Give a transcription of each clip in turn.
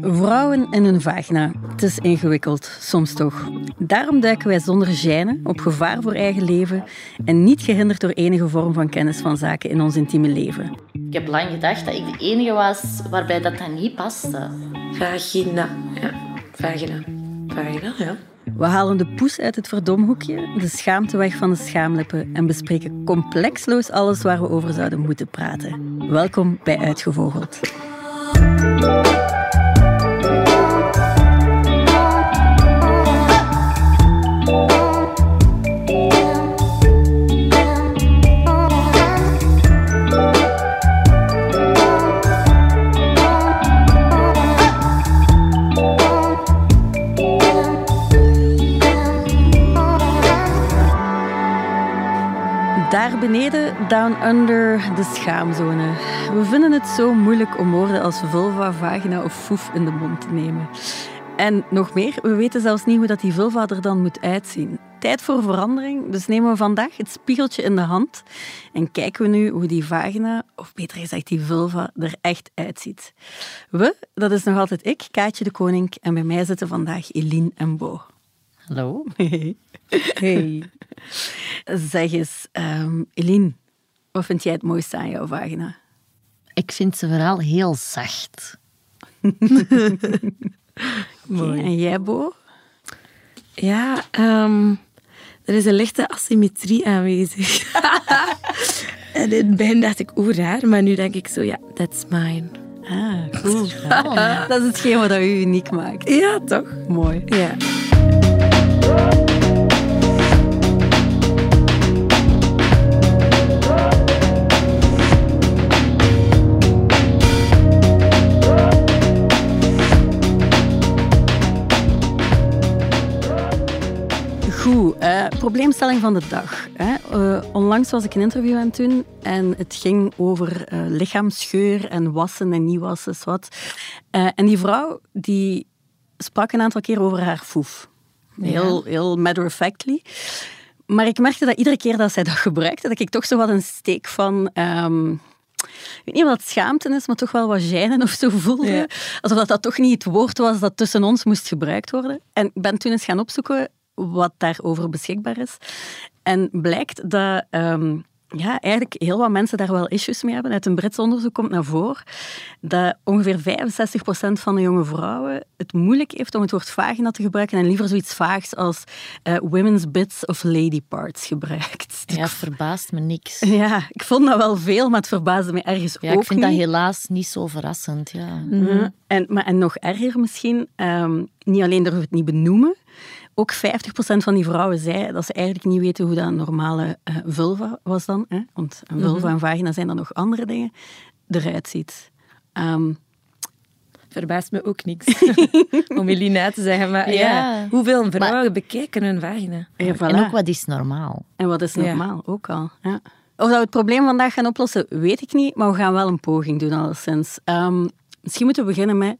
Vrouwen en hun vagina. Het is ingewikkeld, soms toch. Daarom duiken wij zonder gêne, op gevaar voor eigen leven en niet gehinderd door enige vorm van kennis van zaken in ons intieme leven. Ik heb lang gedacht dat ik de enige was waarbij dat, dat niet paste. Vagina. Ja, vagina. Vagina, ja. We halen de poes uit het verdomhoekje, de schaamte weg van de schaamlippen en bespreken complexloos alles waar we over zouden moeten praten. Welkom bij Uitgevogeld. Beneden, down under, de schaamzone. We vinden het zo moeilijk om woorden als vulva, vagina of foef in de mond te nemen. En nog meer, we weten zelfs niet hoe dat die vulva er dan moet uitzien. Tijd voor verandering, dus nemen we vandaag het spiegeltje in de hand en kijken we nu hoe die vagina, of beter gezegd die vulva, er echt uitziet. We, dat is nog altijd ik, Kaatje de Koning, en bij mij zitten vandaag Eline en Bo. Hallo. Hey. hey. Zeg eens, um, Eline, wat vind jij het mooiste aan jouw vagina? Ik vind ze vooral heel zacht. Mooi. En jij, Bo? Ja, um, er is een lichte asymmetrie aanwezig. en in het begin dacht ik, oeh, raar. Maar nu denk ik zo, ja, that's mine. Ah, cool. dat is hetgeen wat u uniek maakt. Ja, toch? Mooi. Ja. Goed, uh, probleemstelling van de dag. Hè. Uh, onlangs was ik een interview aan het doen en het ging over uh, lichaamsgeur en wassen en niet wassen, wat. en die vrouw die sprak een aantal keer over haar foef. Heel, heel matter-of-factly. Maar ik merkte dat iedere keer dat zij dat gebruikte, dat ik toch zo wat een steek van... Um, ik weet niet wat schaamte is, maar toch wel wat gênen of zo voelde. Ja. Alsof dat, dat toch niet het woord was dat tussen ons moest gebruikt worden. En ik ben toen eens gaan opzoeken wat daarover beschikbaar is. En blijkt dat um, ja, eigenlijk heel wat mensen daar wel issues mee hebben. Uit een Brits onderzoek komt naar voren dat ongeveer 65% van de jonge vrouwen het moeilijk heeft om het woord vagina te gebruiken en liever zoiets vaags als uh, women's bits of lady parts gebruikt. Ja, verbaast me niks. Ja, ik vond dat wel veel, maar het verbaasde me ergens ja, ook ik vind niet. dat helaas niet zo verrassend, ja. Mm -hmm. en, maar, en nog erger misschien, um, niet alleen durven we het niet benoemen, ook 50% van die vrouwen zei dat ze eigenlijk niet weten hoe dat een normale uh, vulva was dan. Hè? Want een vulva en vagina zijn dan nog andere dingen. Eruit ziet. Um, Verbaast me ook niks. Om Elina te zeggen, maar ja. ja hoeveel vrouwen maar, bekijken hun vagina? Ja, voilà. En ook wat is normaal? En wat is normaal, ja. ook al. Ja. Of dat we het probleem vandaag gaan oplossen, weet ik niet. Maar we gaan wel een poging doen, alleszins. Um, misschien moeten we beginnen met...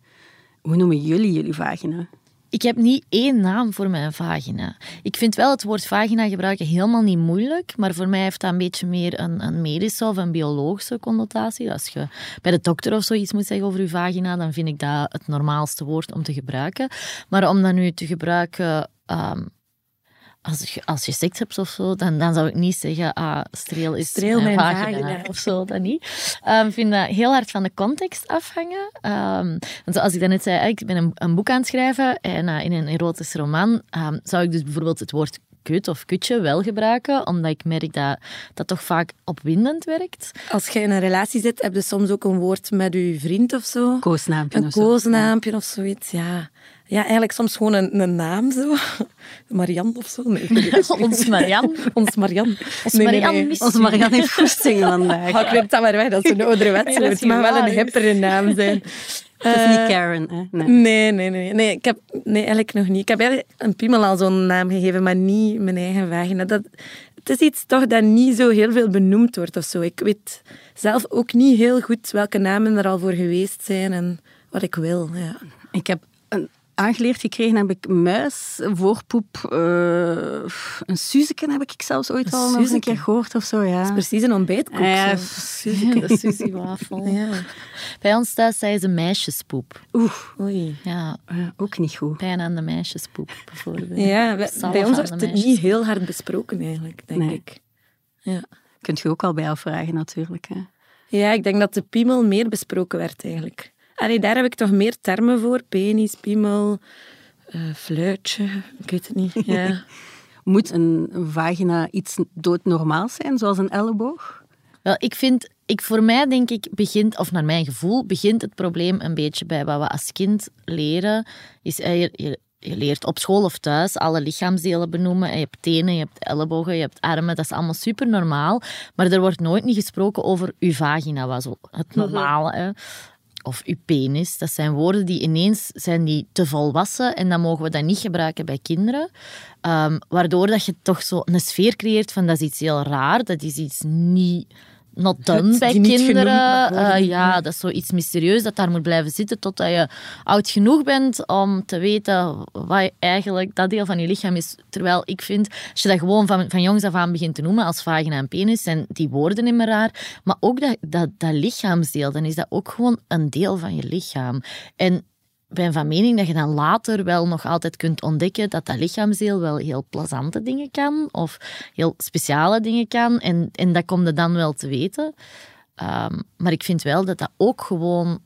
Hoe noemen jullie jullie vagina? Ik heb niet één naam voor mijn vagina. Ik vind wel het woord vagina gebruiken helemaal niet moeilijk, maar voor mij heeft dat een beetje meer een, een medische of een biologische connotatie. Als je bij de dokter of zoiets moet zeggen over je vagina, dan vind ik dat het normaalste woord om te gebruiken. Maar om dat nu te gebruiken um, als je, als je seks hebt of zo, dan, dan zou ik niet zeggen, ah, streel is streel mijn, mijn vagina. vagina of zo, dat niet. Ik um, vind dat heel hard van de context afhangen. Um, want zoals ik daarnet zei, ik ben een, een boek aan het schrijven en uh, in een erotische roman um, zou ik dus bijvoorbeeld het woord kut of kutje wel gebruiken, omdat ik merk dat dat toch vaak opwindend werkt. Als je in een relatie zit, heb je soms ook een woord met je vriend of zo. Koosnaampje een of zo. koosnaampje of zoiets, ja. Ja, eigenlijk soms gewoon een, een naam zo. Marianne of zo. Nee, Ons Marianne. Ons Marianne. Ons Marianne nee, Onze Marianne heeft goesting vandaag. Oh, knip dat maar weg, dat is een ouderwetse. Nee, het mag wel een hippere naam zijn. Het is niet Karen, hè? Nee. Nee, nee, nee. nee, ik heb, nee eigenlijk nog niet. Ik heb eigenlijk een piemel al zo'n naam gegeven, maar niet mijn eigen vagina. Dat, het is iets toch dat niet zo heel veel benoemd wordt of zo. Ik weet zelf ook niet heel goed welke namen er al voor geweest zijn en wat ik wil. Ja. Ik heb aangeleerd gekregen heb ik muis, voorpoep, uh, een suzeken heb ik zelfs ooit al nog een keer gehoord of zo. Ja. Dat is precies een ontbijtkoek. Ja, suzie-wafel. Ja. Bij ons thuis zei ze meisjespoep. Oeh. Oei. Ja. ook niet goed. Pijn aan de meisjespoep, bijvoorbeeld. Ja, bij, ons wordt het niet heel hard besproken eigenlijk, denk ik. Ja. Kunt je ook al bij afvragen natuurlijk. Hè? Ja, ik denk dat de piemel meer besproken werd eigenlijk. Allee, daar heb ik toch meer termen voor. Penis, piemel, uh, fluitje, ik weet het niet. Ja. Moet een vagina iets doodnormaals zijn, zoals een elleboog? Wel, ik vind, ik, voor mij denk ik, begint, of naar mijn gevoel, begint het probleem een beetje bij wat we als kind leren. Is, eh, je, je, je leert op school of thuis alle lichaamsdelen benoemen. Je hebt tenen, je hebt ellebogen, je hebt armen. Dat is allemaal super normaal. Maar er wordt nooit niet gesproken over uw vagina, was het mhm. normale. Hè of uw penis. Dat zijn woorden die ineens zijn die te volwassen en dan mogen we dat niet gebruiken bij kinderen. Um, waardoor dat je toch zo een sfeer creëert van dat is iets heel raar, dat is iets niet not done bij kinderen. Uh, ja, dat is zoiets mysterieus dat daar moet blijven zitten totdat je oud genoeg bent om te weten wat eigenlijk dat deel van je lichaam is. Terwijl ik vind, als je dat gewoon van, van jongs af aan begint te noemen als vagina en penis, zijn die woorden niet meer raar. Maar ook dat, dat, dat lichaamsdeel, dan is dat ook gewoon een deel van je lichaam. En ben van mening dat je dan later wel nog altijd kunt ontdekken dat dat lichaamsdeel wel heel plezante dingen kan of heel speciale dingen kan. En, en dat komt er dan wel te weten. Ehm, maar ik vind wel dat dat ook gewoon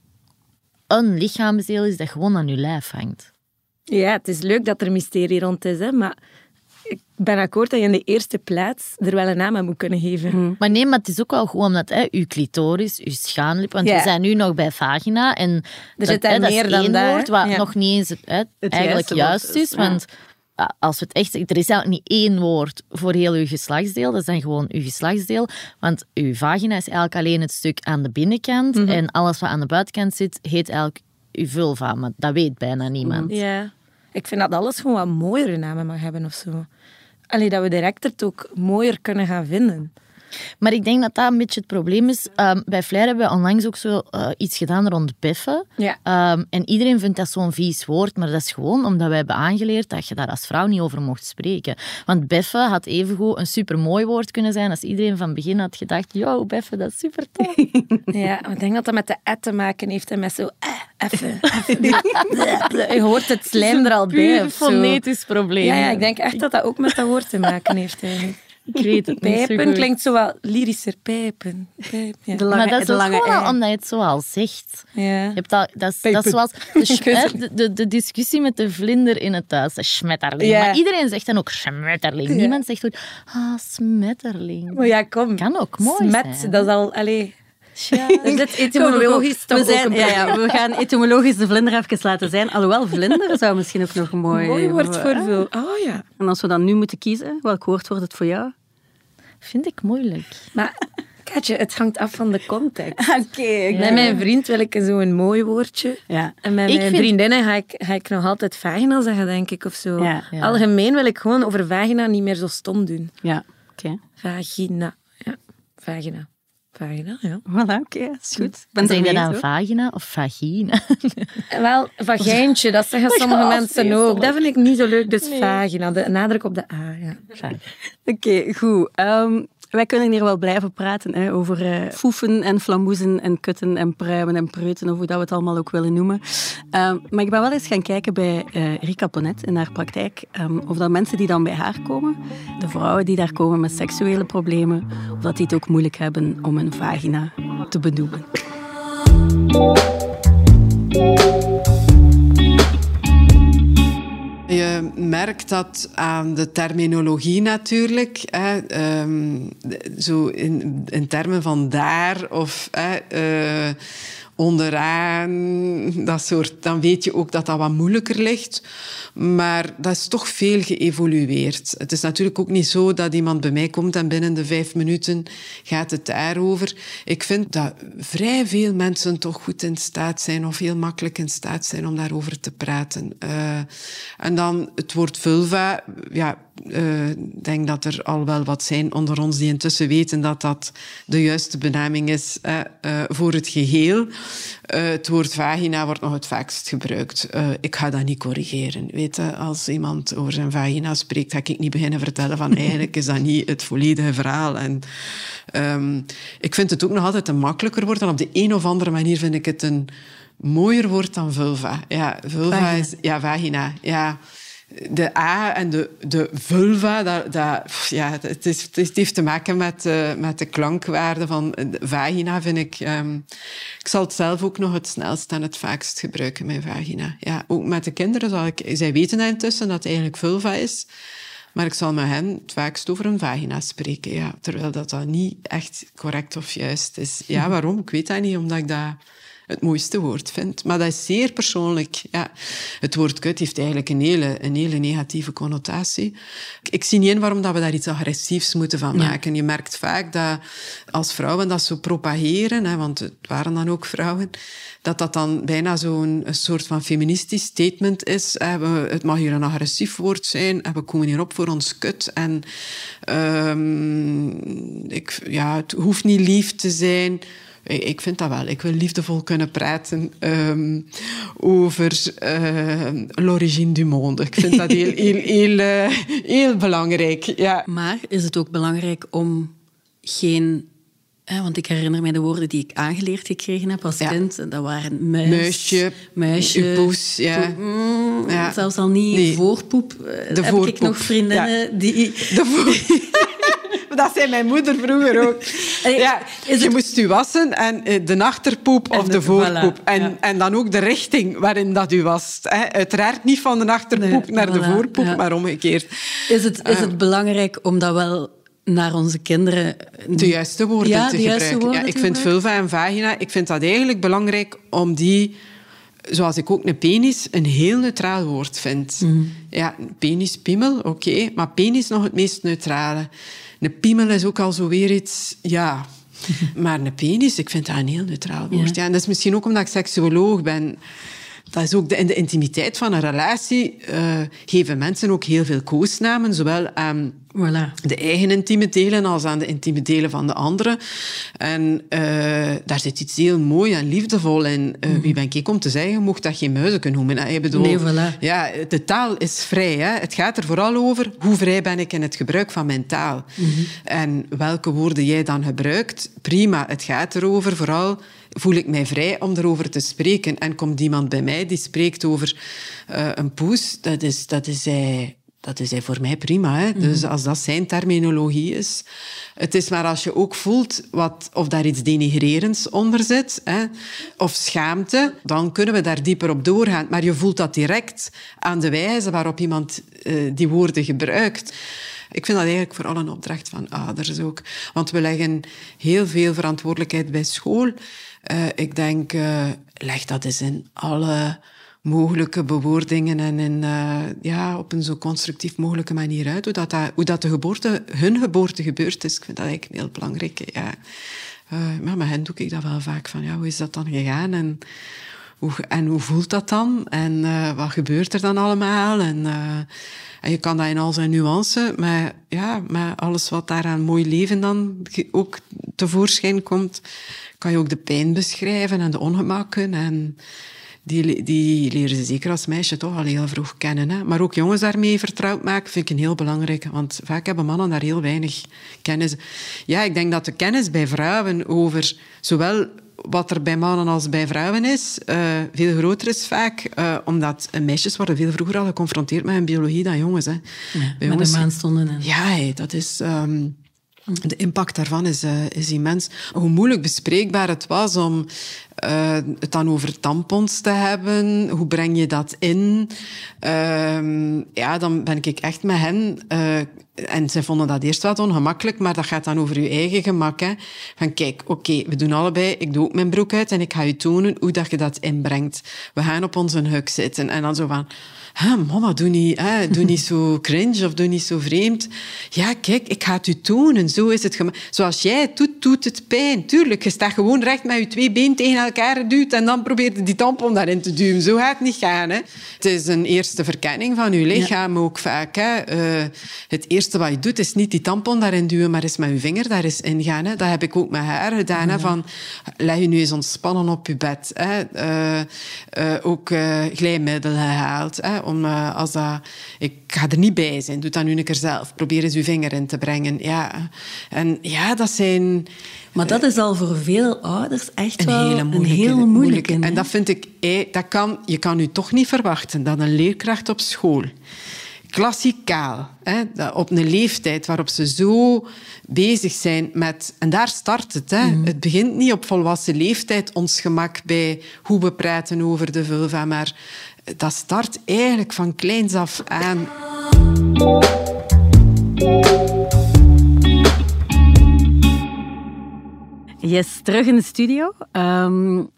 een lichaamsdeel is dat gewoon aan je lijf hangt. Ja, het is leuk dat er mysterie rond is, hè, maar ben akkoord dat je in de eerste plaats er wel een naam aan moet kunnen geven. Hmm. Maar nee, maar het is ook wel gewoon dat hè, uw clitoris, uw schaamlip, want we zijn nu nog bij vagina en er dat, zit meer dan dat, woord, wat nog niet eens hè, het eigenlijk juist is, want als we het echt er is eigenlijk niet één woord voor heel uw geslachtsdeel. Dat is dan gewoon uw geslachtsdeel. Want uw vagina is eigenlijk alleen het stuk aan de binnenkant. Mhm. En alles wat aan de buitenkant zit, heet eigenlijk uw vulva. Maar dat weet bijna niemand. Ja. Ik vind dat alles gewoon wat mooiere namen mag hebben of zo. Allee, dat we direct het ook mooier kunnen gaan vinden. Maar ik denk dat dat een beetje het probleem is. Um, bij Flair hebben we onlangs ook zo uh, iets gedaan rond beffen. Ja. Um, en iedereen vindt dat zo'n vies woord, maar dat is gewoon omdat wij hebben aangeleerd dat je daar als vrouw niet over mocht spreken. Want beffen had evengoed een super mooi woord kunnen zijn als iedereen van begin had gedacht, yo, beffen, dat is super tof. ja, ik denk dat dat met de et te maken heeft en met zo, eh, even, Je hoort het slijm er al bij. Een fonetisch probleem. Ja, ja, ik denk echt dat dat ook met dat woord te maken heeft eigenlijk. Ik weet het Pijpen klinkt zo wel lyrischer. Pijpen. Pijpen ja. lange, maar dat is lange gewoon omdat je het zo al zegt. Ja. Je hebt dat, dat, is, dat is zoals de, de, de, de, discussie met de vlinder in het thuis. De schmetterling. Ja. Maar iedereen zegt dan ook schmetterling. Niemand zegt ook, ah, smetterling. Maar ja, kom. Kan ook mooi Smet, zijn. dat is al... Allez, ja. Dus etymologisch we, zijn, ja, ja, we gaan etymologisch de vlinder even laten zijn. Alhoewel, vlinder zou misschien ook nog een mooi... Mooi woord voor veel. Oh ja. En als we dan nu moeten kiezen, welk woord wordt het voor jou? Vind ik moeilijk. Maar Katje, het hangt af van de context. Oké. Met mijn vriend wil ik zo'n mooi woordje. Ja. En met mijn vriendinnen ga ik, ga ik nog altijd vagina zeggen, denk ik, of zo. Ja. Algemeen wil ik gewoon over vagina niet meer zo stom doen. Ja, oké. Vagina. Ja, vagina. Vagina, ja. Voilà, oké, okay, is goed. Ben zeg je dan vagina of vagina? Wel, vagijntje, dat zeggen sommige mensen ook. Dat vind ik niet zo leuk, dus vagina. De nadruk op de A, ja. Oké, goed. Um, wij kunnen hier wel blijven praten hè, over uh, foefen en flamoezen en kutten en pruimen en preuten, of hoe dat we het allemaal ook willen noemen. Um, maar ik ben wel eens gaan kijken bij uh, Rika Ponet in haar praktijk, um, of dat mensen die dan bij haar komen, de vrouwen die daar komen met seksuele problemen, of dat die het ook moeilijk hebben om een vagina te benoemen. Je merkt dat aan de terminologie natuurlijk. Hè, ehm, zo in, in termen van daar of hè, uh, onderaan, dat soort, dan weet je ook dat dat wat moeilijker ligt. Maar dat is toch veel geëvolueerd. Het is natuurlijk ook niet zo dat iemand bij mij komt en binnen de vijf minuten gaat het daarover. Ik vind dat vrij veel mensen toch goed in staat zijn of heel makkelijk in staat zijn om daarover te praten. Uh, en dan het woord vulva, ja, uh, denk dat er al wel wat zijn onder ons die intussen weten dat dat de juiste benaming is uh, voor het geheel. het woord vagina wordt nog het vaakst gebruikt. ik ga dat niet corrigeren. Weet je, als iemand over zijn vagina spreekt, ga ik niet beginnen vertellen van eigenlijk is dat niet het volledige verhaal. En um, ik vind het ook nog altijd een makkelijker woord. En op de een of andere manier vind ik het een mooier woord dan vulva. Ja, vulva vagina. is... Ja, vagina. Ja de A en de, de vulva, dat, dat, ja, het, is, het heeft te maken met, uh, met de klankwaarde van de vagina, vind ik. Um, ik zal het zelf ook nog het snelst en het vaakst gebruiken, mijn vagina. Ja, ook met de kinderen zal ik... Zij weten intussen dat het eigenlijk vulva is. Maar ik zal met hen het vaakst over een vagina spreken. Ja, terwijl dat, dat niet echt correct of juist is. Ja, waarom? Ik weet dat niet, omdat ik dat het mooiste woord vind. Maar dat is zeer persoonlijk. Ja. Het woord kut heeft eigenlijk een hele, een hele negatieve connotatie. Ik zie niet in waarom dat we daar iets agressiefs moeten van maken. Je merkt vaak dat als vrouwen dat zo propageren, hè, want het waren dan ook vrouwen, dat dat dan bijna zo'n soort van feministisch statement is. Hè. het mag hier een agressief woord zijn en we komen hier op voor ons kut. En um, ik, ja, het hoeft niet lief te zijn ik vind dat wel. Ik wil liefdevol kunnen praten um, over uh, l'origine du monde. Ik vind dat heel, heel, heel, uh, heel belangrijk. Ja. Maar is het ook belangrijk om geen want ik herinner mij de woorden die ik aangeleerd gekregen heb als kind. Dat waren muis, muisje, muisje poes, ja. Mm, ja. Zelfs al niet nee. voorpoep. Eh, de heb voorpoep. ik nog vriendinnen ja. die... De dat zei mijn moeder vroeger ook. Ja, je moest u wassen en eh, de achterpoep of de, voorpoep. en, en dan ook de richting waarin dat u was. Uiteraard niet van de achterpoep naar de voorpoep, maar omgekeerd. Is het, is het belangrijk om dat wel naar onze kinderen... De juiste woorden ja, te gebruiken. Woorden ja, ik vind vulva en vagina, ik vind dat eigenlijk belangrijk om die zoals ik ook een penis een heel neutraal woord vind. Mm. Ja, penis, piemel, oké, maar penis nog het meest neutrale. Een piemel is ook al zo weer iets, ja. Maar een penis, ik vind dat een heel neutraal woord. Ja. en dat is misschien ook omdat ik seksuoloog ben. Dat is ook de, in de intimiteit van een relatie uh, geven mensen ook heel veel koosnamen, zowel aan Voilà. De eigen intieme delen als aan de intieme delen van de anderen. En uh, daar zit iets heel mooi en liefdevol in. Uh, Wie ben ik om te zeggen, mocht dat geen muizen noemen? Ik bedoel, nee, voilà. ja, de taal is vrij. Hè? Het gaat er vooral over hoe vrij ben ik in het gebruik van mijn taal. Mm -hmm. En welke woorden jij dan gebruikt, prima. Het gaat erover vooral voel ik mij vrij om erover te spreken. En komt iemand bij mij die spreekt over uh, een poes, dat is, dat is hij dat is voor mij prima. Hè? Dus mhm. als dat zijn terminologie is. Het is maar als je ook voelt wat, of daar iets denigrerends onder zit, hè? of schaamte, dan kunnen we daar dieper op doorgaan. Maar je voelt dat direct aan de wijze waarop iemand uh, die woorden gebruikt. Ik vind dat eigenlijk vooral een opdracht van ouders ook. Want we leggen heel veel verantwoordelijkheid bij school. Uh, ik denk, uh, leg dat eens in alle mogelijke bewoordingen en in, uh, ja, op een zo constructief mogelijke manier uit. Hoe dat, hoe dat de geboorte, hun geboorte gebeurd is, ik vind dat eigenlijk heel belangrijk. Ja. Maar met hen doe ik dat wel vaak van, ja, hoe is dat dan gegaan en hoe, en hoe voelt dat dan en uh, wat gebeurt er dan allemaal en, en je kan dat in al zijn nuance, maar ja, met alles wat daar aan mooi leven dan ook tevoorschijn komt, kan je ook de pijn beschrijven en de ongemakken en die, die leren ze zeker als meisje toch al heel vroeg kennen. Hè? Maar ook jongens daarmee vertrouwd maken vind ik een heel belangrijke. Want vaak hebben mannen daar heel weinig kennis. Ja, ik denk dat de kennis bij vrouwen over zowel wat er bij mannen als bij vrouwen is, uh, veel groter is vaak. Uh, omdat meisjes worden veel vroeger al geconfronteerd met hun biologie dan jongens. Hè. Ja, bij met de maanstonden. En... Ja, dat is... Um, de impact daarvan is, uh, is immens. Hoe moeilijk bespreekbaar het was om uh, het dan over tampons te hebben. Hoe breng je dat in? Uh, ja, dan ben ik echt met hen En zij vonden dat eerst wat ongemakkelijk, maar dat gaat dan over je eigen gemak. Hè. Van kijk, oké, we doen allebei, ik doe ook mijn broek uit en ik ga je tonen hoe dat je dat inbrengt. We gaan op onze huk zitten. En dan zo van, Hè, mama, doe niet, hè, doe niet zo cringe of doe niet zo vreemd. Ja, kijk, ik ga het u tonen. Zo is het Zoals jij het doet, doet het pijn. Tuurlijk, je staat gewoon recht met je twee benen tegen elkaar duwt en dan probeert je die tampon daarin te duwen. Zo gaat het niet gaan. Hè. Het is een eerste verkenning van je lichaam ook vaak. Hè. Uh, het eerste wat je doet, is niet die tampon daarin duwen, maar is met je vinger daar eens ingaan. Hè. Dat heb ik ook met haar gedaan. Hè, van, leg je nu eens ontspannen op je bed. Hè. Uh, uh, ook glijmiddelen gehaald. Hè om, uh, als dat, ik ga er niet bij zijn, doe dat nu een keer zelf. Probeer eens uw vinger in te brengen. Ja. En ja, dat zijn... Maar dat is al voor veel ouders echt een wel hele moeilijke, een heel moeilijke. En dat vind ik... Dat kan, je kan nu toch niet verwachten dat een leerkracht op school klassikaal, hè, op een leeftijd waarop ze zo bezig zijn met... En daar start het. Hè. Mhm. Het begint niet op volwassen leeftijd, ons gemak bij hoe we praten over de vulva, maar dat start eigenlijk van kleins af aan. Yes, terug in de studio. Um,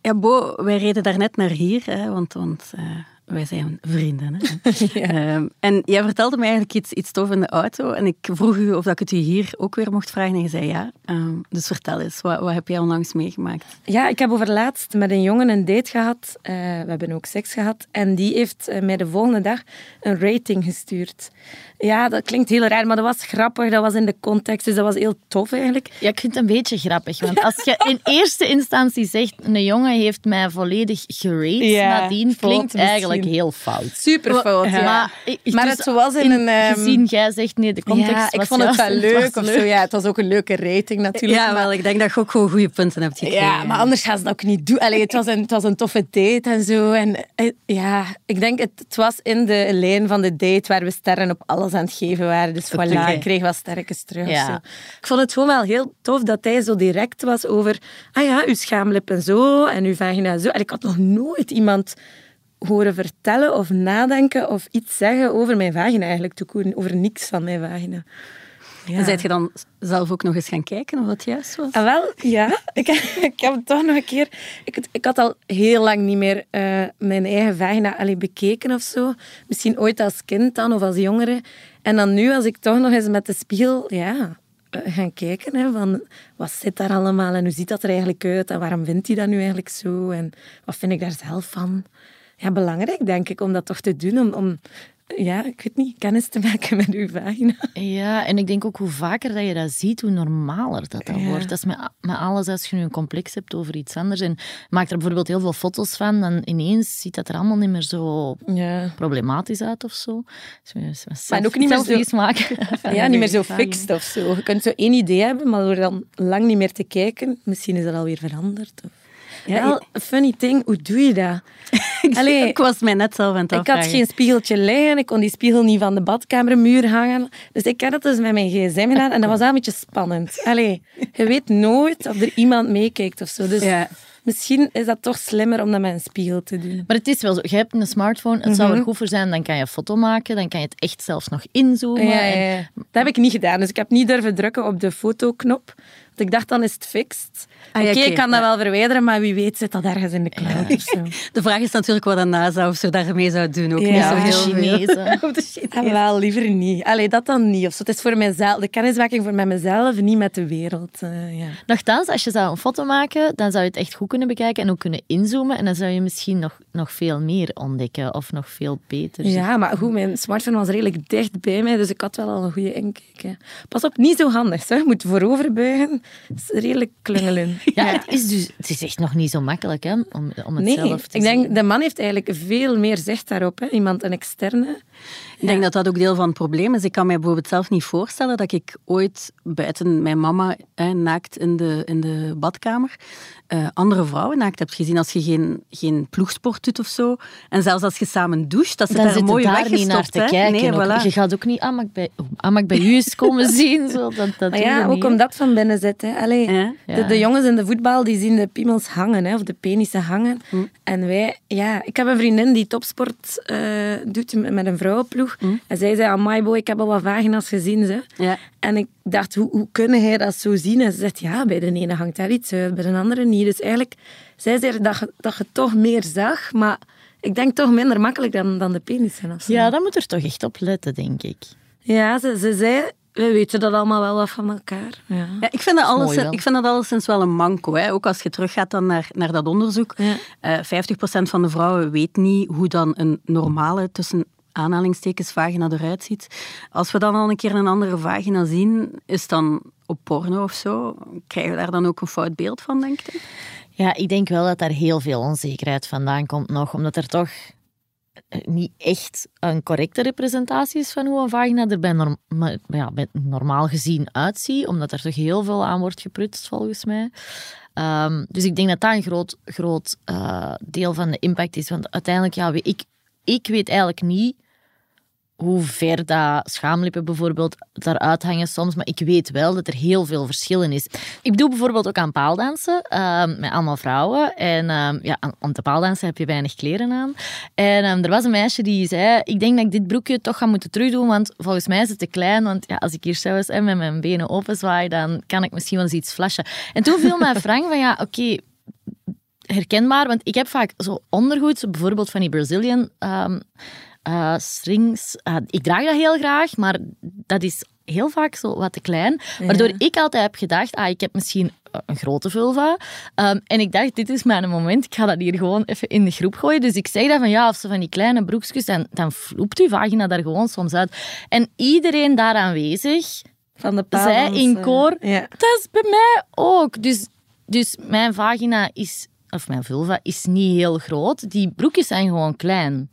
ja, Bo, wij reden daarnet naar hier, hè, want, want uh, wij zijn vrienden. Hè? Ehm, en jij vertelde me eigenlijk iets, iets tof in de auto. En ik vroeg u of dat ik het u hier ook weer mocht vragen. En je zei ja. Ehm, dus vertel eens, wat, wat heb jij onlangs meegemaakt? Ja, ik heb overlaatst met een jongen een date gehad. Uh, we hebben ook seks gehad. En die heeft uh, mij de volgende dag een rating gestuurd. Ja, dat klinkt heel raar, maar dat was grappig. Dat was in de context, dus dat was heel tof eigenlijk. Ja, ik vind het een beetje grappig. Want als je in eerste instantie zegt, een jongen heeft mij volledig gerate, ja, nadien klinkt eigenlijk heel fout. Super fout, ja. Maar, maar het was in, een... Um... Gezien, jij zegt nee, de context ja, ik vond het wel leuk of zo. Ja, het was ook een leuke rating natuurlijk. Ja, wel, ik denk dat je ook gewoon goede punten hebt gekregen. Ja, maar anders gaan ze dat ook niet doen. Allee, het, was een, het was een toffe date en zo. En eh, ja, ik denk het, het was in de lijn van de date waar we sterren op alles aan het geven waren. Dus voilà, okay. ik kreeg wat sterke terug. Ja. Ik vond het gewoon wel heel tof dat hij zo direct was over ah ja, uw schaamlip en zo en uw vagina zo. En ik had nog nooit iemand horen vertellen of nadenken of iets zeggen over mijn vagina eigenlijk, over niks van mijn vagina. Ja. En zijt je dan zelf ook nog eens gaan kijken of dat juist was? Ah, wel, ja. ik, ik heb toch nog een keer... Ik, ik had al heel lang niet meer uh, mijn eigen vagina allee, bekeken of zo. Misschien ooit als kind dan, of als jongere. En dan nu, als ik toch nog eens met de spiegel... Ja, uh, gaan kijken hè, van wat zit daar allemaal en hoe ziet dat er eigenlijk uit en waarom vindt hij dat nu eigenlijk zo en wat vind ik daar zelf van ja, belangrijk, denk ik, om dat toch te doen. Om, om ja, ik weet niet, kennis te maken met uw vagina. Ja, en ik denk ook hoe vaker dat je dat ziet, hoe normaler dat, dat wordt. Dat is met, met alles als je nu een complex hebt over iets anders. En maakt er bijvoorbeeld heel veel foto's van, dan ineens ziet dat er allemaal niet meer zo ja. problematisch uit of zo. Dus maar ook niet meer zo... maken. Ja, niet meer zo fixed of zo. Je kunt zo één idee hebben, maar door dan lang niet meer te kijken, misschien is dat alweer veranderd. Of... Ja, Wel, funny thing, hoe doe je dat? Allee, ik was mij net zelf aan het Ik had geen spiegeltje liggen, ik kon die spiegel niet van de badkamermuur hangen. Dus ik had het dus met mijn gsm gedaan en dat was wel een beetje spannend. Allee, je weet nooit of er iemand meekijkt of zo. Dus ja. misschien is dat toch slimmer om dat met een spiegel te doen. Maar het is wel zo, je hebt een smartphone, het zou er mhm. goed voor zijn, dan kan je een foto maken, dan kan je het echt zelfs nog inzoomen. Ja, ja, Dat heb ik niet gedaan, dus ik heb niet durven drukken op de fotoknop. Ik dacht, dan is het fixed. Ah, Oké, ik kan dat wel verwijderen, maar wie weet zit dat ergens in de cloud of zo. De vraag is natuurlijk wat een NASA of zo daarmee zou doen. Ook ja. niet zo heel Chinezen. of de Chinezen. Ah, wel, liever niet. Allee, dat dan niet. Of zo. Het is voor mijzelf, de kennismaking voor met mezelf, niet met de wereld. Uh, ja. Nochtans, als je zou een foto maken, dan zou je het echt goed kunnen bekijken en ook kunnen inzoomen. En dan zou je misschien nog, nog veel meer ontdekken of nog veel beter. Ja, maar goed, mijn smartphone was redelijk dicht bij mij, dus ik had wel al een goede inkijk. Pas op, niet zo handig. Hè. Je moet voorover buigen. Is redelijk klungelen. Ja, Het, is dus, het is echt nog niet zo makkelijk hè, om, om het zelf te ik denk, de man heeft eigenlijk veel meer zicht daarop. Hè. Iemand, een externe. Ik denk dat dat ook deel van het probleem is. Ik kan mij bijvoorbeeld zelf niet voorstellen dat ik ooit buiten mijn mama hè, naakt in de, in de badkamer uh, andere vrouwen naakt hebt gezien als je geen, geen ploegsport doet of zo. En zelfs als je samen doucht, dat ze daar een mooie daar niet naar te kijken. Nee, voilà. Je gaat ook niet, ah, mag ik bij, ah, ik bij u eens komen zien? Zo, dat, dat ja, ook omdat van binnen zit. Hè. Allee, De, de, jongens in de voetbal die zien de piemels hangen, hè, of de penissen hangen. Hm. En wij, ja, ik heb een vriendin die topsport uh, doet met een vrouwenploeg. Vroeg. En zij zei, amai boy, ik heb al wat vagina's gezien. Ze. Ja. En ik dacht, hoe, hoe kunnen hij dat zo zien? En ze zegt, ja, bij de ene hangt daar iets uit, bij de andere niet. Dus eigenlijk, zij zei dat je, dat je toch meer zag, maar ik denk toch minder makkelijk dan, dan de penissen. Ja, dat moet er toch echt op letten, denk ik. Ja, ze, ze zei, we weten dat allemaal wel wat van elkaar. Ja. Ja, ik vind dat, alles, ik vind dat alleszins wel een manco. Hè. Ook als je teruggaat dan naar, naar dat onderzoek. Ja. Eh 50% van de vrouwen weet niet hoe dan een normale, tussen aanhalingstekens, vagina eruit ziet. Als we dan al een keer een andere vagina zien, is dan op porno of zo, krijgen we daar dan ook een fout beeld van, denk ik? Ja, ik denk wel dat daar heel veel onzekerheid vandaan komt nog, omdat er toch eh, niet echt een correcte representatie is van hoe een vagina er bij, ja, normaal gezien uitziet, omdat er toch heel veel aan wordt geprutst, volgens mij. Ehm, dus ik denk dat dat een groot, groot eh, deel van de impact is, want uiteindelijk, ja, ik, ik weet eigenlijk niet hoe ver dat schaamlippen bijvoorbeeld daaruit hangen soms, maar ik weet wel dat er heel veel verschillen is. Ik doe bijvoorbeeld ook aan paaldansen ehm, met allemaal vrouwen. En ehm, ja, aan, te paaldansen heb je weinig kleren aan. En ehm, er was een meisje die zei, ik denk dat ik dit broekje toch ga moeten terugdoen, want volgens mij is het te klein, want ja, als ik hier zelfs eh, met mijn benen openzwaai, dan kan ik misschien wel eens iets flashen. En toen viel mij Frank van, ja, oké, herkenbaar, want ik heb vaak zo ondergoed, bijvoorbeeld van die Brazilian eh, strings. Eh, ik draag dat heel graag, maar dat is heel vaak zo wat te klein. Waardoor ik altijd heb gedacht, ah, ik heb misschien een grote vulva. Ehm, en ik dacht, dit is mijn moment, ik ga dat hier gewoon even in de groep gooien. Dus ik zeg dat van, ja, of ze van die kleine broekjes, dan, dan vloept uw vagina daar gewoon soms uit. En iedereen daar aanwezig Van de zij in koor, Ja. dat is bij mij ook. Dus, dus mijn vagina is, of mijn vulva is niet heel groot. Die broekjes zijn gewoon klein.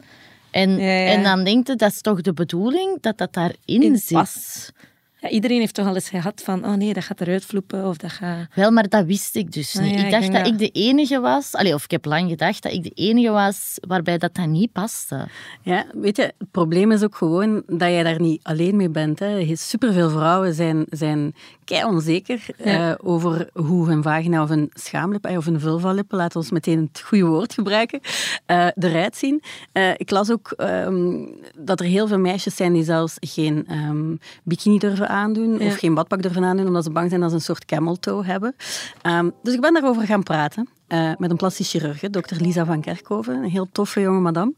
En, Ja, ja. en dan denkt het, dat is toch de bedoeling dat dat daarin In zit. Ja, iedereen heeft toch al eens gehad van, oh nee, dat gaat eruit vloepen of dat gaat... Wel, maar dat wist ik dus Ah, niet. ja, ik dacht dat dat- ik de enige was, allee, of ik heb lang gedacht dat ik de enige was waarbij dat, dat niet paste. Ja, weet je, het probleem is ook gewoon dat jij daar niet alleen mee bent. Hè. Superveel vrouwen zijn, zijn kei onzeker Ja. eh, over hoe hun vagina of een schaamlip of een vulvalip, laten we ons meteen het goede woord gebruiken, eh, eruit zien. Eh, ik las ook ehm, dat er heel veel meisjes zijn die zelfs geen ehm, bikini durven aandoen Ja. of geen badpak durven aandoen, omdat ze bang zijn dat ze een soort camel toe hebben. Ehm, dus ik ben daarover gaan praten. eh, met een plastisch chirurg, dokter Lisa van Kerkhoven, een heel toffe jonge madame,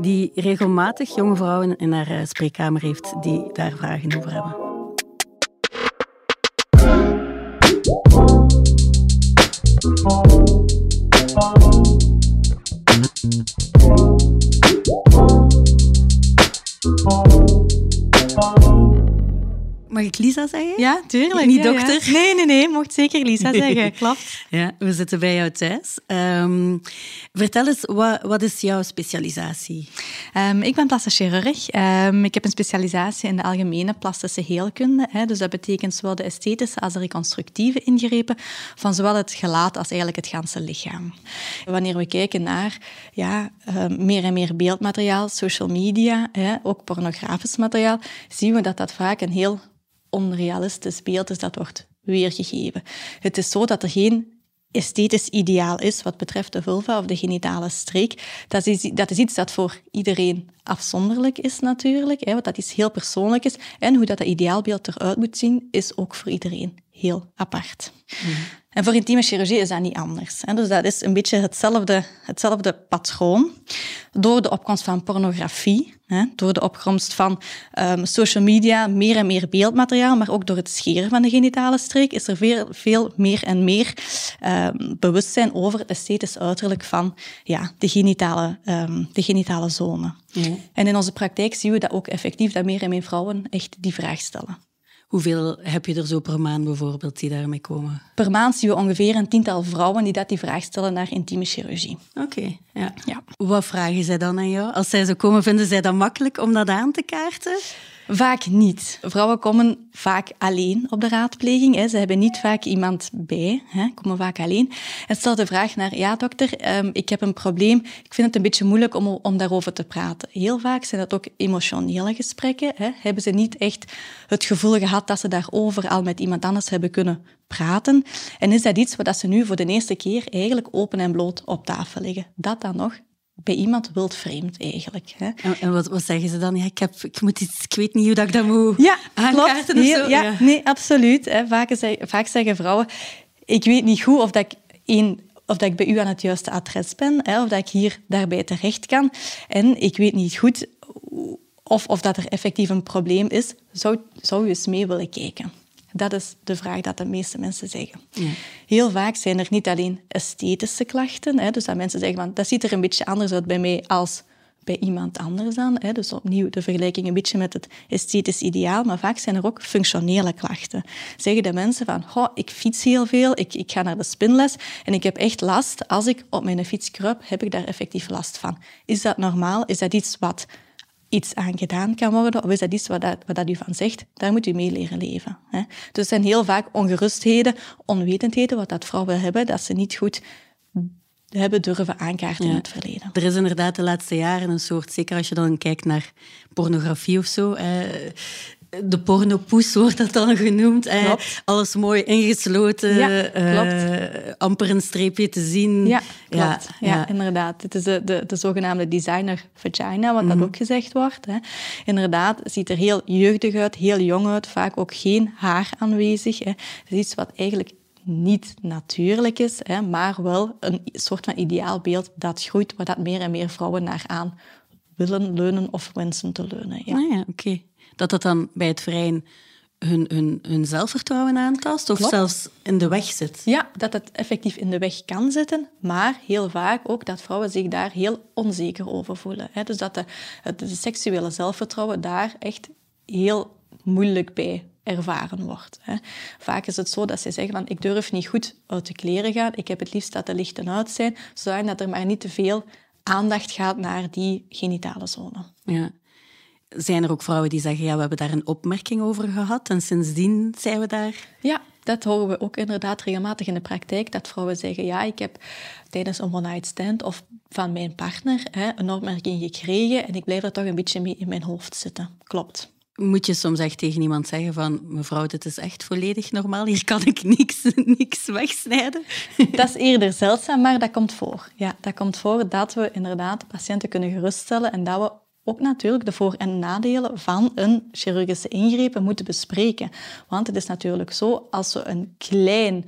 die regelmatig jonge vrouwen in haar eh, spreekkamer heeft die daar vragen over hebben. Mag ik Lisa zeggen? Ja, tuurlijk. Niet ja, ja. dokter? Nee, nee, nee. Mocht zeker Lisa zeggen. Klopt. Ja, we zitten bij jou thuis. Ehm, vertel eens, wat, wat is jouw specialisatie? Ehm, ik ben plastisch chirurg. Ehm, ik heb een specialisatie in de algemene plastische heelkunde. Hè, dus dat betekent zowel de esthetische als de reconstructieve ingrepen van zowel het gelaat als eigenlijk het ganse lichaam. Wanneer we kijken naar ja, meer en meer beeldmateriaal, social media, hè, ook pornografisch materiaal, zien we dat dat vaak een heel onrealistisch beeld is dat wordt weergegeven. Het is zo dat er geen esthetisch ideaal is wat betreft de vulva of de genitale streek. Dat is, dat is iets dat voor iedereen afzonderlijk is natuurlijk, hè, want dat iets heel persoonlijk is. En hoe dat, dat ideaalbeeld eruit moet zien, is ook voor iedereen heel apart. En voor intieme chirurgie is dat niet anders. Hè. Dus dat is een beetje hetzelfde, hetzelfde patroon. Door de opkomst van pornografie, hè, door de opkomst van ehm, social media, meer en meer beeldmateriaal, maar ook door het scheren van de genitale streek, is er veel, veel meer en meer ehm, bewustzijn over het esthetisch uiterlijk van ja, de, genitale, ehm, de genitale zone. En in onze praktijk zien we dat ook effectief, dat meer en meer vrouwen echt die vraag stellen. Hoeveel heb je er zo per maand bijvoorbeeld die daarmee komen? Per maand zien we ongeveer een tiental vrouwen die dat die vraag stellen naar intieme chirurgie. Oké, ja. Ja. Wat vragen zij dan aan jou? Als zij zo komen, vinden zij dat makkelijk om dat aan te kaarten? Vaak niet. Vrouwen komen vaak alleen op de raadpleging. Hè. Ze hebben niet vaak iemand bij, hè. komen vaak alleen. En stel de vraag naar, ja dokter, ehm, ik heb een probleem. Ik vind het een beetje moeilijk om, om daarover te praten. Heel vaak zijn dat ook emotionele gesprekken. Hè. Hebben ze niet echt het gevoel gehad dat ze daarover al met iemand anders hebben kunnen praten. En is dat iets wat ze nu voor de eerste keer eigenlijk open en bloot op tafel leggen? Dat dan nog bij iemand wilt vreemd eigenlijk. Hè. En, en wat, wat zeggen ze dan? Ja, ik, heb, ik, moet iets, ik weet niet hoe dat ik dat moet Ja, klopt. Heel- zo. ja, Nee, absoluut. Hè. Vaak, zeg- vaak zeggen vrouwen, ik weet niet goed of dat ik, één, of dat ik bij u aan het juiste adres ben, hè, of dat ik hier daarbij terecht kan. En ik weet niet goed of, of dat er effectief een probleem is. Zou, zou u eens mee willen kijken? Dat is de vraag dat de meeste mensen zeggen. Heel vaak zijn er niet alleen esthetische klachten. Hè, dus dat mensen zeggen, van, dat ziet er een beetje anders uit bij mij als bij iemand anders aan. Hè. Dus opnieuw de vergelijking een beetje met het esthetisch ideaal. Maar vaak zijn er ook functionele klachten. Zeggen de mensen van, "Goh, ik fiets heel veel, ik, ik ga naar de spinles en ik heb echt last. Als ik op mijn fiets kruip, heb ik daar effectief last van. Is dat normaal? Is dat iets wat iets aan gedaan kan worden? Of is dat iets wat, dat, wat dat u van zegt? Daar moet u mee leren leven. Hè? Dus het zijn heel vaak ongerustheden, onwetendheden, wat dat vrouwen hebben, dat ze niet goed hebben durven aankaarten in het verleden. Er is inderdaad de laatste jaren een soort, zeker als je dan kijkt naar pornografie of zo, eh, de pornopoes wordt dat dan genoemd. eh, alles mooi ingesloten, Ja, eh, amper een streepje te zien. Ja, klopt. Ja, ja. inderdaad. Het is de, de, de zogenaamde designer vagina, wat dat ook gezegd wordt. Hè. Inderdaad, het ziet er heel jeugdig uit, heel jong uit, vaak ook geen haar aanwezig. Hè. Het is iets wat eigenlijk niet natuurlijk is, hè, maar wel een soort van ideaalbeeld dat groeit, waar dat meer en meer vrouwen naar aan willen leunen of wensen te leunen. Ja. Ah ja, oké. Dat dat dan bij het vrijen hun, hun, hun zelfvertrouwen aantast of Klopt. zelfs in de weg zit. Ja, dat het effectief in de weg kan zitten, maar heel vaak ook dat vrouwen zich daar heel onzeker over voelen. hè. Dus dat de, het de seksuele zelfvertrouwen daar echt heel moeilijk bij ervaren wordt. hè. Vaak is het zo dat ze zeggen van ik durf niet goed uit de kleren gaan, ik heb het liefst dat de lichten uit zijn, zodat er maar niet te veel aandacht gaat naar die genitale zone. Ja. Zijn er ook vrouwen die zeggen, ja, we hebben daar een opmerking over gehad en sindsdien zijn we daar... Ja, dat horen we ook inderdaad regelmatig in de praktijk. Dat vrouwen zeggen, ja, ik heb tijdens een one-night stand of van mijn partner hè, een opmerking gekregen en ik blijf er toch een beetje mee in mijn hoofd zitten. Klopt. Moet je soms echt tegen iemand zeggen van, mevrouw, dit is echt volledig normaal, hier kan ik niks, niks wegsnijden? Dat is eerder zeldzaam, maar dat komt voor. Ja, dat komt voor dat we inderdaad patiënten kunnen geruststellen en dat we ook natuurlijk de voor- en nadelen van een chirurgische ingreep moeten bespreken. Want het is natuurlijk zo, als we een klein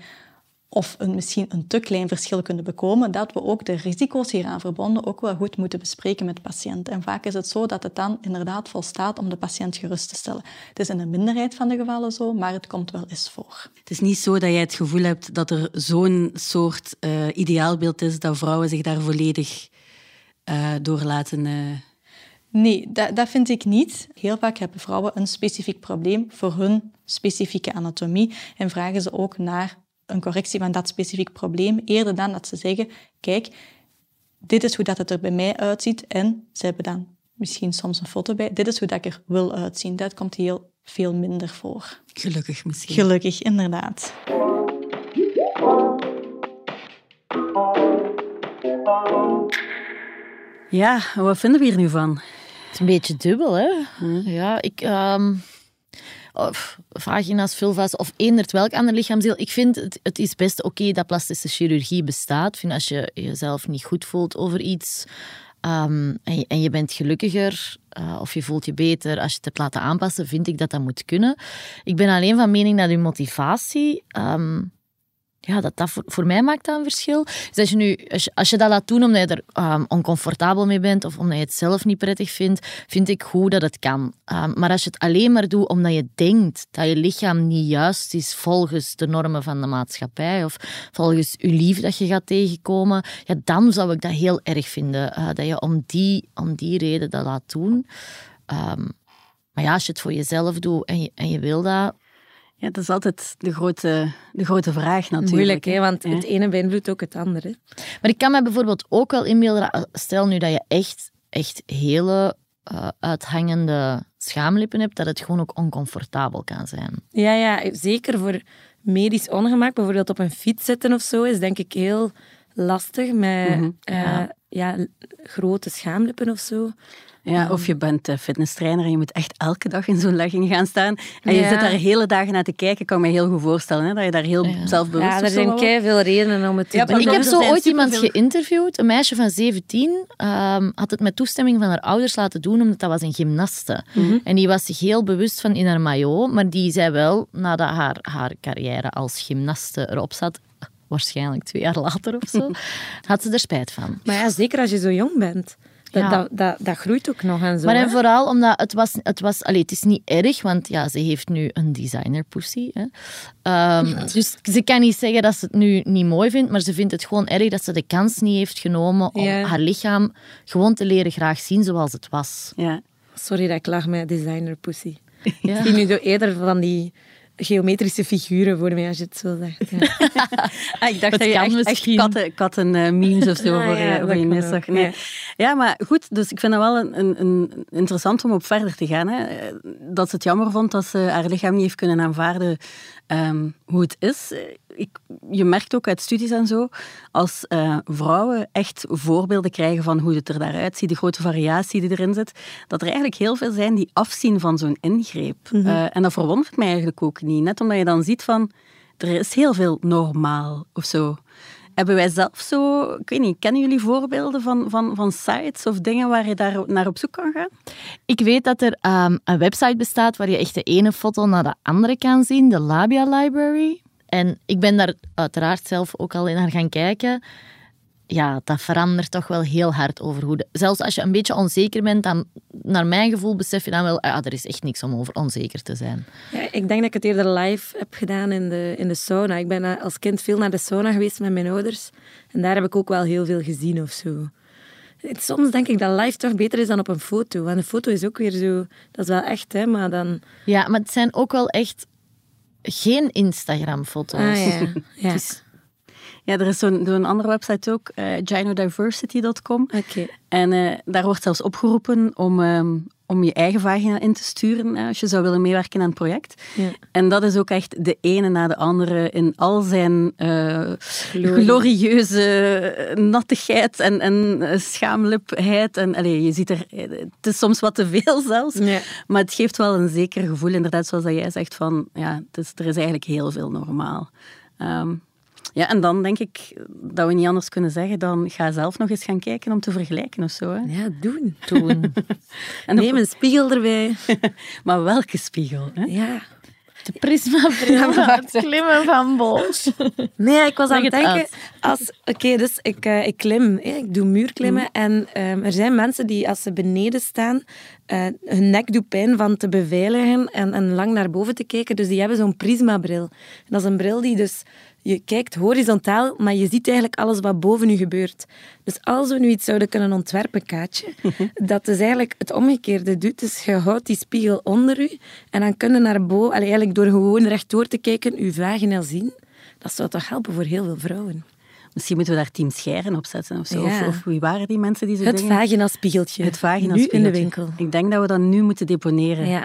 of een, misschien een te klein verschil kunnen bekomen, dat we ook de risico's hieraan verbonden ook wel goed moeten bespreken met de patiënt. En vaak is het zo dat het dan inderdaad volstaat om de patiënt gerust te stellen. Het is in een minderheid van de gevallen zo, maar het komt wel eens voor. Het is niet zo dat jij het gevoel hebt dat er zo'n soort eh, ideaalbeeld is dat vrouwen zich daar volledig eh, door laten... eh, Nee, dat, dat vind ik niet. Heel vaak hebben vrouwen een specifiek probleem voor hun specifieke anatomie en vragen ze ook naar een correctie van dat specifiek probleem, eerder dan dat ze zeggen, kijk, dit is hoe dat het er bij mij uitziet en ze hebben dan misschien soms een foto bij, dit is hoe dat ik er wil uitzien. Dat komt heel veel minder voor. gelukkig misschien. Gelukkig, inderdaad. Ja, wat vinden we hier nu van? Het is een beetje dubbel, hè? Ja, ik... ehm of vagina's, vulva's of eenderd welk ander lichaamsdeel. Ik vind het, het is best oké dat plastische chirurgie bestaat. Ik vind als je jezelf niet goed voelt over iets ehm, en, je, en je bent gelukkiger eh, of je voelt je beter als je het hebt laten aanpassen, vind ik dat dat moet kunnen. Ik ben alleen van mening dat je motivatie... ehm, ja, dat, dat voor, mij maakt dat een verschil. Dus als je, nu, als je, als je dat laat doen omdat je er ehm, oncomfortabel mee bent of omdat je het zelf niet prettig vindt, vind ik goed dat het kan. Ehm, maar als je het alleen maar doet omdat je denkt dat je lichaam niet juist is volgens de normen van de maatschappij of volgens je lief dat je gaat tegenkomen, ja, dan zou ik dat heel erg vinden. eh, dat je om die, om die reden dat laat doen. Ehm, maar ja, als je het voor jezelf doet en je, en je wil dat, Ja, dat is altijd de grote, de grote vraag natuurlijk. Moeilijk, hè, want Ja. het ene beïnvloedt ook het andere. Maar ik kan me bijvoorbeeld ook wel inbeelden, dat- stel nu dat je echt, echt hele eh, uithangende schaamlippen hebt, dat het gewoon ook oncomfortabel kan zijn. Ja, ja, zeker voor medisch ongemak, bijvoorbeeld op een fiets zitten of zo, is denk ik heel lastig met eh, Ja. ja, grote schaamlippen of zo. Ja, of je bent uh, fitnesstrainer en je moet echt elke dag in zo'n legging gaan staan. En je Ja. zit daar hele dagen naar te kijken. kan ik me heel goed voorstellen. Hè, dat je daar heel Ja. zelfbewust Ja, of er zo zijn kei veel redenen om het te Ja, doen. Ik heb zo ooit iemand geïnterviewd, een meisje van 17, ehm, had het met toestemming van haar ouders laten doen, omdat dat was een gymnaste. En die was zich heel bewust van in haar maillot, maar die zei wel, nadat haar, haar carrière als gymnaste erop zat, waarschijnlijk twee jaar later of zo, had ze er spijt van. Maar ja, zeker als je zo jong bent. Dat, Ja. dat, dat, dat groeit ook nog en zo. Maar hè. en vooral omdat het was, het was allee, het is niet erg, want ja, ze heeft nu een designer pussy. Hè. Ehm, dus ze kan niet zeggen dat ze het nu niet mooi vindt, maar ze vindt het gewoon erg dat ze de kans niet heeft genomen om Ja. haar lichaam gewoon te leren graag zien zoals het was. Ja. Sorry dat ik lach met designer pussy. Ja. Ik zie nu zo eerder van die geometrische figuren voor mij als je het zo zegt. Ja. Ah, ik dacht Het dat je echt, echt misschien. katten, katten eh, memes of zo Ah, voor, ja, je- dat voor je ook, zag. Nee. ja. Ja, maar goed, dus ik vind dat wel een, een, interessant om op verder te gaan. Hè. Eh, Dat ze het jammer vond dat ze haar lichaam niet heeft kunnen aanvaarden ehm, hoe het is. Eh, Ik, je merkt ook uit studies en zo, als eh, vrouwen echt voorbeelden krijgen van hoe het er daaruit ziet, de grote variatie die erin zit, dat er eigenlijk heel veel zijn die afzien van zo'n ingreep. Eh, en dat verwondert mij eigenlijk ook niet. Net omdat je dan ziet van, er is heel veel normaal of zo. Hebben wij zelf zo, ik weet niet, kennen jullie voorbeelden van, van, van sites of dingen waar je daar naar op zoek kan gaan? Ik weet dat er ehm, een website bestaat waar je echt de ene foto naar de andere kan zien, de Labia Library. En ik ben daar uiteraard zelf ook al in naar gaan kijken. Ja, dat verandert toch wel heel hard over hoe... De, zelfs als je een beetje onzeker bent, dan naar mijn gevoel besef je dan wel... Ah, er is echt niks om over onzeker te zijn. Ja, ik denk dat ik het eerder live heb gedaan in de, in de sauna. Ik ben eh, als kind veel naar de sauna geweest met mijn ouders. En daar heb ik ook wel heel veel gezien of zo. Soms denk ik dat live toch beter is dan op een foto. Want een foto is ook weer zo... Dat is wel echt, hè. Maar dan... Ja, maar het zijn ook wel echt geen Instagram-foto's. Ah, ja. ja. Ja, er is zo'n andere website ook, eh gynodiversity.com. Oké. En eh, daar wordt zelfs opgeroepen om, ehm, om je eigen vagina in te sturen als je zou willen meewerken aan het project. Ja. En dat is ook echt de ene na de andere in al zijn eh, Glorie. glorieuze nattigheid en, en schaamlipheid. En, allee, je ziet er, het is soms wat te veel zelfs, Ja. maar het geeft wel een zeker gevoel, inderdaad, zoals dat jij zegt, van ja, het is, er is eigenlijk heel veel normaal. Ehm, ja, en dan denk ik dat we niet anders kunnen zeggen dan ga zelf nog eens gaan kijken om te vergelijken of zo. Hè. Ja, doen. Toen. En Neem een spiegel erbij. Maar welke spiegel? Hè? Ja. De prismabril van het klimmen van Bosch. Nee, ik was aan het denken... Als, Oké, dus ik, eh, ik klim. hè, ik doe muurklimmen. En ehm, er zijn mensen die, als ze beneden staan, eh, hun nek doet pijn van te beveiligen en, en lang naar boven te kijken. Dus die hebben zo'n prismabril. En dat is een bril die dus... Je kijkt horizontaal, maar je ziet eigenlijk alles wat boven je gebeurt. Dus als we nu iets zouden kunnen ontwerpen, Kaatje, dat is eigenlijk het omgekeerde doet. Dus je houdt die spiegel onder u en dan kun je naar boven, eigenlijk door gewoon rechtdoor te kijken, je vagina zien. Dat zou toch helpen voor heel veel vrouwen. Misschien moeten we daar Team Scheren op zetten of zo. Ja. Of, of wie waren die mensen die zo Het dingen... vaginaspiegeltje. Het vagina Nu in de winkel. Ik denk dat we dat nu moeten deponeren. Ja.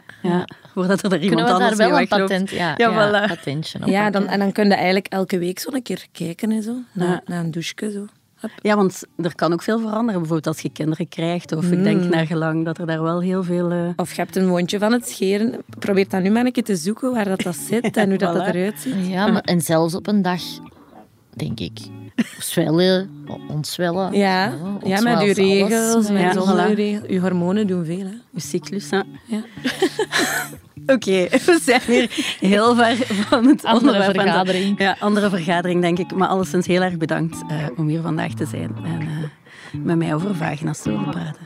Voordat er, er iemand Kunnen we daar anders wel mee een patent, ja, Ja, ja, voilà. patentje op Ja, dan, en dan kun je eigenlijk elke week zo een keer kijken en zo. Na, Ja. na een douche. Zo. Hup. Ja, want er kan ook veel veranderen. Bijvoorbeeld als je kinderen krijgt. Of ik denk naar gelang dat er daar wel heel veel... eh, Of je hebt een wondje van het scheren. Probeer dan nu maar een keer te zoeken waar dat, dat zit en hoe dat, dat eruit ziet. Ja, maar, en zelfs op een dag, denk ik. Zwellen, ontzwellen. Ja, ja met ontzwelt regels, met Ja, voilà. Je hormonen doen veel. Hè. je cyclus. Hè? Ja. Oké, we zijn hier heel ver van het Andere vergadering. Ja, andere vergadering, denk ik. Maar alleszins heel erg bedankt eh, om hier vandaag te zijn. En eh, met mij over vagina's te praten.